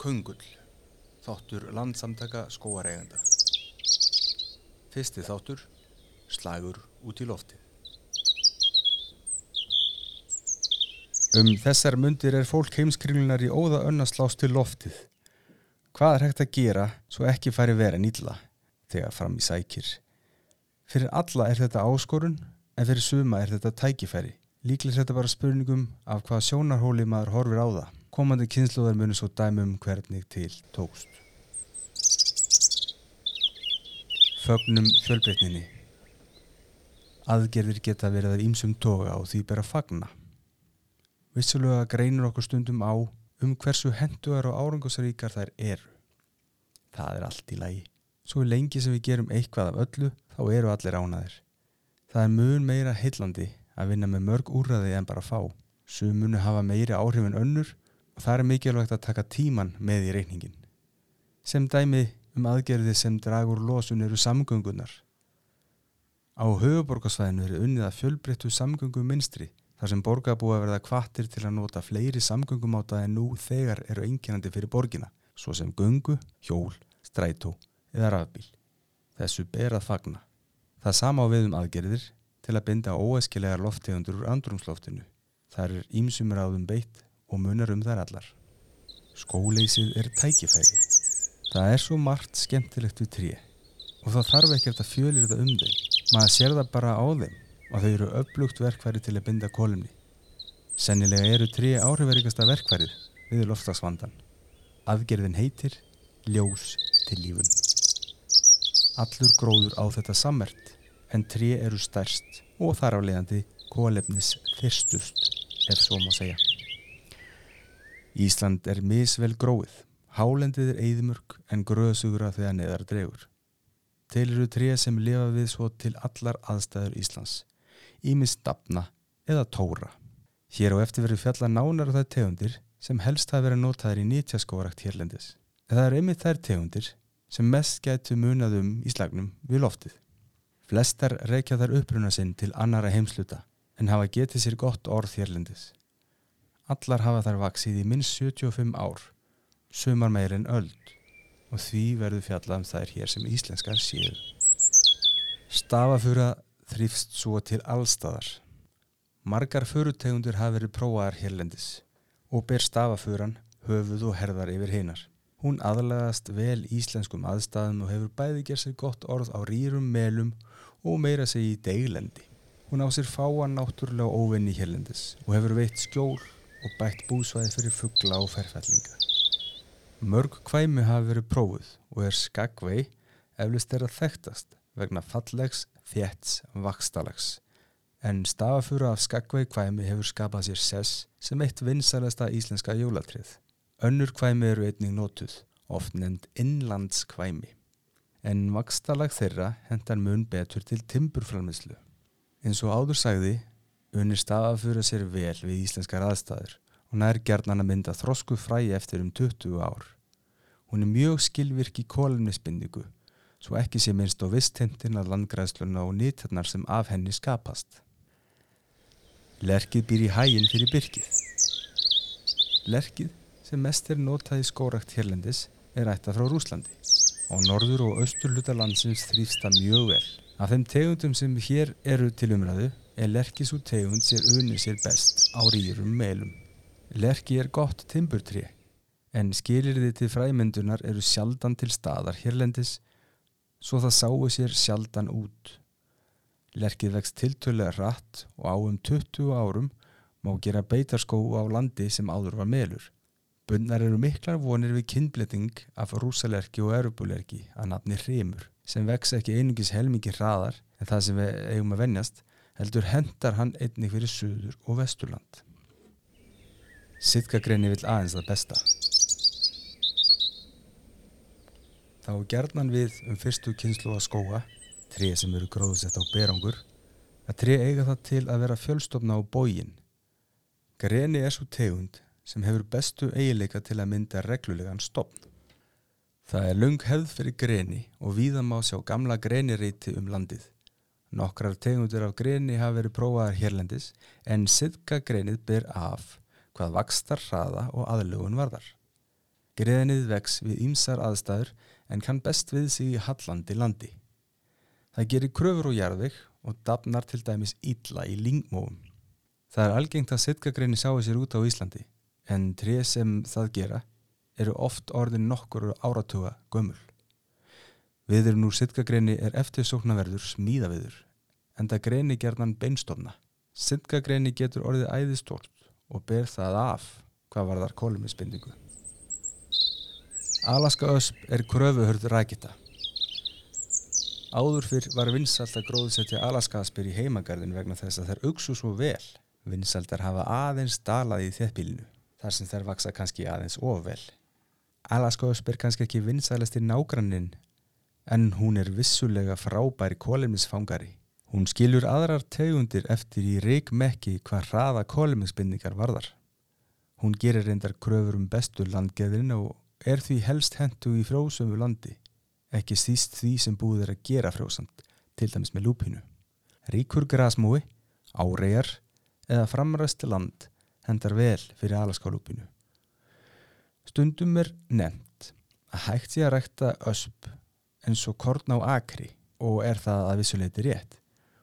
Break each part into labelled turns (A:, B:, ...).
A: Köngull, þáttur landsamtaka skóareiganda. Fyrsti þáttur, slagur út í lofti. Um þessar mundir er fólk heimskringlunar í óða önnaslást til loftið. Hvað er hægt að gera svo ekki færi vera nýlla þegar fram í sækir? Fyrir alla er þetta áskorun en fyrir suma er þetta tækifæri. Líklega er þetta bara spurningum af hvaða sjónarhóli maður horfir á það. Komandi kynsluðar munir svo dæmum hvernig til tókst. Fögnum fjölbreytninni. Aðgerðir geta verið að ímsum toga og því ber að fagna. Vissulega greinur okkur stundum á um hversu henduar og árangosríkar þær eru. Það er allt í lagi. Svo lengi sem við gerum eitthvað af öllu, þá eru allir ánaðir. Það er mun meira heillandi að vinna með mörg úrraði en bara fá. Sumunu hafa meiri áhrif en önnur það er mikilvægt að taka tíman með í reyningin. Sem dæmi um aðgerði sem dragur losun eru samgöngunar. Á höfuborgarsvæðinu eru unnið að fjölbreyttu samgöngu minstri þar sem borgarbúa verða kvattir til að nota fleiri samgöngumáta en nú þegar eru einkennandi fyrir borgina, svo sem göngu, hjól, strætó eða rafbíl. Þessu ber að fagna. Það sama á við um aðgerðir til að binda óeskilegar loftegundur úr andrumsloftinu. Það er ímsum ráðum beitt og munar um þær allar. Skóleysið er tækifæri. Það er svo margt skemmtilegt við tré og það þarf ekki eftir að fjölir það um þau. Maður sér það bara á þeim og þau eru upplugt verkværi til að binda kolumni. Sennilega eru tré áhrifaríkasta verkværið við lofslagsvandan. Aðgerðin heitir Ljós til lífun. Allur gróður á þetta sammert en tré eru stærst og þar á leiðandi kólefnis þyrstust ef svo má segja. Ísland er misvel gróið. Hálendið er eðimörk en gröðsugra þegar neðar dregur. Til eru tré sem lifa við svo til allar aðstæður Íslands. Ímis stafna eða tóra. Hér á eftir verið fjalla nánar á það tegundir sem helst hafa verið notaður í nýtjaskóvarakt hérlendis. En það er einmitt þær tegundir sem mest gætu munað um í slagnum við loftið. Flestar reykja þar uppruna sinn til annara heimsluta en hafa getið sér gott orð hérlendis. Allar hafa þar vaksið í minnst 75 ár, sumar meir en öld og því verður fjallað um þær hér sem íslenskar séu. Stafafura þrýfst svo til allstæðar. Margar furutegundur hafa verið prófaðar hérlendis og ber stafafuran höfuð og herðar yfir hinnar. Hún aðlagast vel íslenskum aðstæðum og hefur bæði gerð sér gott orð á rýrum melum og meira segi í deglendi. Hún á sér fáan náttúrulega óvinni hérlendis og hefur veitt skjól og bætt búsvæði fyrir fuggla og ferfællinga. Mörg kvæmi hafi verið prófuð og er skagvei eflust er að þekktast vegna fallegs, þétts, vakstalags. En stafafura af skagvei kvæmi hefur skapað sér sess sem eitt vinsalasta íslenska jólatrið. Önnur kvæmi eru einning nótuð, oft nefnd innlandskvæmi. En vakstalag þeirra hendar mun betur til timburframlislu. Eins og áður sagði, unir stafafura sér vel við íslenskar aðstæður og nær gerðan að mynda þrosku fræi eftir um 20 ár. Hún er mjög skilvirk í kólumnisbindingu, svo ekki sé minnst á visthemtin að landgræðsluna og nýttarnar sem af henni skapast. Lerkið býr í hægin fyrir byrkið. Lerkið, sem mest er notað í skórakt hérlendis, er ætta frá Rúslandi og norður og austur hluta landsins þrýfst það mjög vel. Af þeim tegundum sem hér eru til umræðu er lerkis úr tegund sér unni sér best á rýrum meilum. Lerki er gott timburtré en skilirði til fræmyndunar eru sjaldan til staðar hérlendis svo það sáu sér sjaldan út. Lerkið vext tiltölega rætt og á um 20 árum má gera beitarskó á landi sem áður var melur. Bundnar eru miklar vonir við kynbletting af rúsalerki og erubulerki að nafni hreimur sem vex ekki einungis helmingi hraðar en það sem við eigum að vennjast heldur hendar hann einnig fyrir söður og vesturland. Sitkagreini vil aðeins það besta. Þá gerðnan við um fyrstu kynslu að skóa, tré sem eru gróðsett á berangur, að tré eiga það til að vera fjölstofna á bógin. Greni er svo tegund sem hefur bestu eigileika til að mynda reglulegan stopn. Það er lung hefð fyrir greni og víða má sjá gamla grenireiti um landið. Nokkrar tegundur af greni hafa verið prófaðar hérlendis en siðka grenið ber af hvað vakstar hraða og aðlugun varðar. Greðnið vex við ýmsar aðstæður en kann best við sig í hallandi landi. Það gerir kröfur og jarðvig og dafnar til dæmis ítla í lingmóum. Það er algengt að sitkagreini sjáu sér út á Íslandi en trið sem það gera eru oft orðin nokkur áratuga gömul. Viðurinn úr sitkagreini er eftirsóknarverður smíðaviður en það greini gerðan beinstofna. Sitkagreini getur orðið æðistórt og ber það af hvað var þar kóluminsbindingu. Alaska ösp er kröfuhörð rækita. Áður fyrr var vinsalt að gróðsetja Alaska-aspir í heimagarðin vegna þess að þær auksu svo vel. Vinsaldar hafa aðeins dalað í þéttbílinu, þar sem þær vaksa kannski aðeins ofvel. Alaska-ösp er kannski ekki vinsælast í nágrannin, en hún er vissulega frábæri kóluminsfangari. Hún skilur aðrar tegundir eftir í reikmekki hvað hraða kóluminsbindningar varðar. Hún gerir reyndar kröfur um bestu landgeðin og er því helst hendu í frjósömu landi, ekki síst því sem búið er að gera frjósamt, til dæmis með lúpinu. Ríkur grasmói, áregar eða framræsti land hendar vel fyrir alaskálúpinu. Stundum er nefnt að hægt sé að rækta ösp eins og korn á akri og er það að vissuleiti rétt.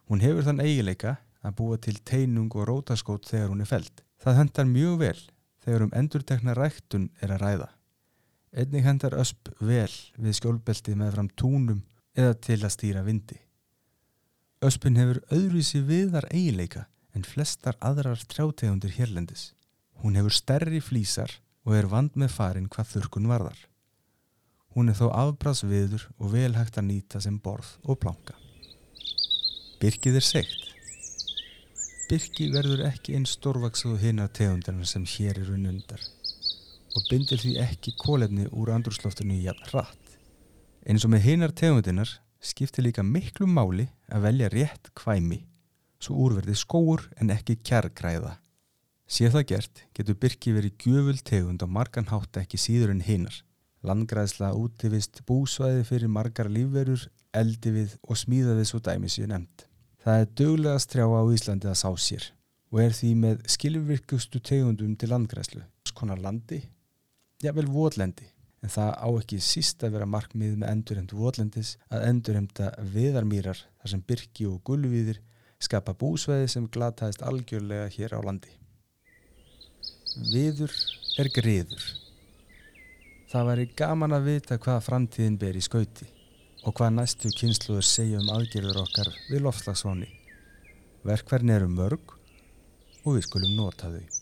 A: Hún hefur þann eigileika að búa til teinung og rótaskót þegar hún er feld. Það hendar mjög vel þegar um endurtekna ræktun er að ræða. Einnig hendar ösp vel við skjólbeltið með fram túnum eða til að stýra vindi. Öspin hefur öðruvísi viðar eigileika en flestar aðrar trjátegundir hérlendis. Hún hefur stærri flýsar og er vand með farin hvað þurkun varðar. Hún er þó afbrásviður og vel hægt að nýta sem borð og planka. Birkið er segt. Birki verður ekki einn stórvaksuð hinnar tegundarna sem hér eru nundar og bindir því ekki kólefni úr andrúrsloftinu jafn hratt. Eins og með hinnar tegundinar skiptir líka miklu máli að velja rétt kvæmi svo úrverði skóur en ekki kjargræða. Sér það gert getur Birki verið gjöful tegund og margan hátt ekki síður en hinnar. Landgræðsla útivist búsvæði fyrir margar lífverur, eldi við og smíða við svo dæmi sér nefnd. Það er döglega strjáa á Íslandi að sá sér og er því með skilvirkustu tegundum til landgræslu. Skonar landi, jável votlendi, en það á ekki síst að vera markmið með endurhemd votlendis að endurhemda viðarmýrar þar sem byrki og gulviðir skapa búsveði sem glataðist algjörlega hér á landi. Viður er griður. Það væri gaman að vita hvað framtíðin ber í skauti og hvað næstu kynsluður segja um aðgerður okkar við loftslagsváni. Verkverðin eru mörg og við skulum nota þau.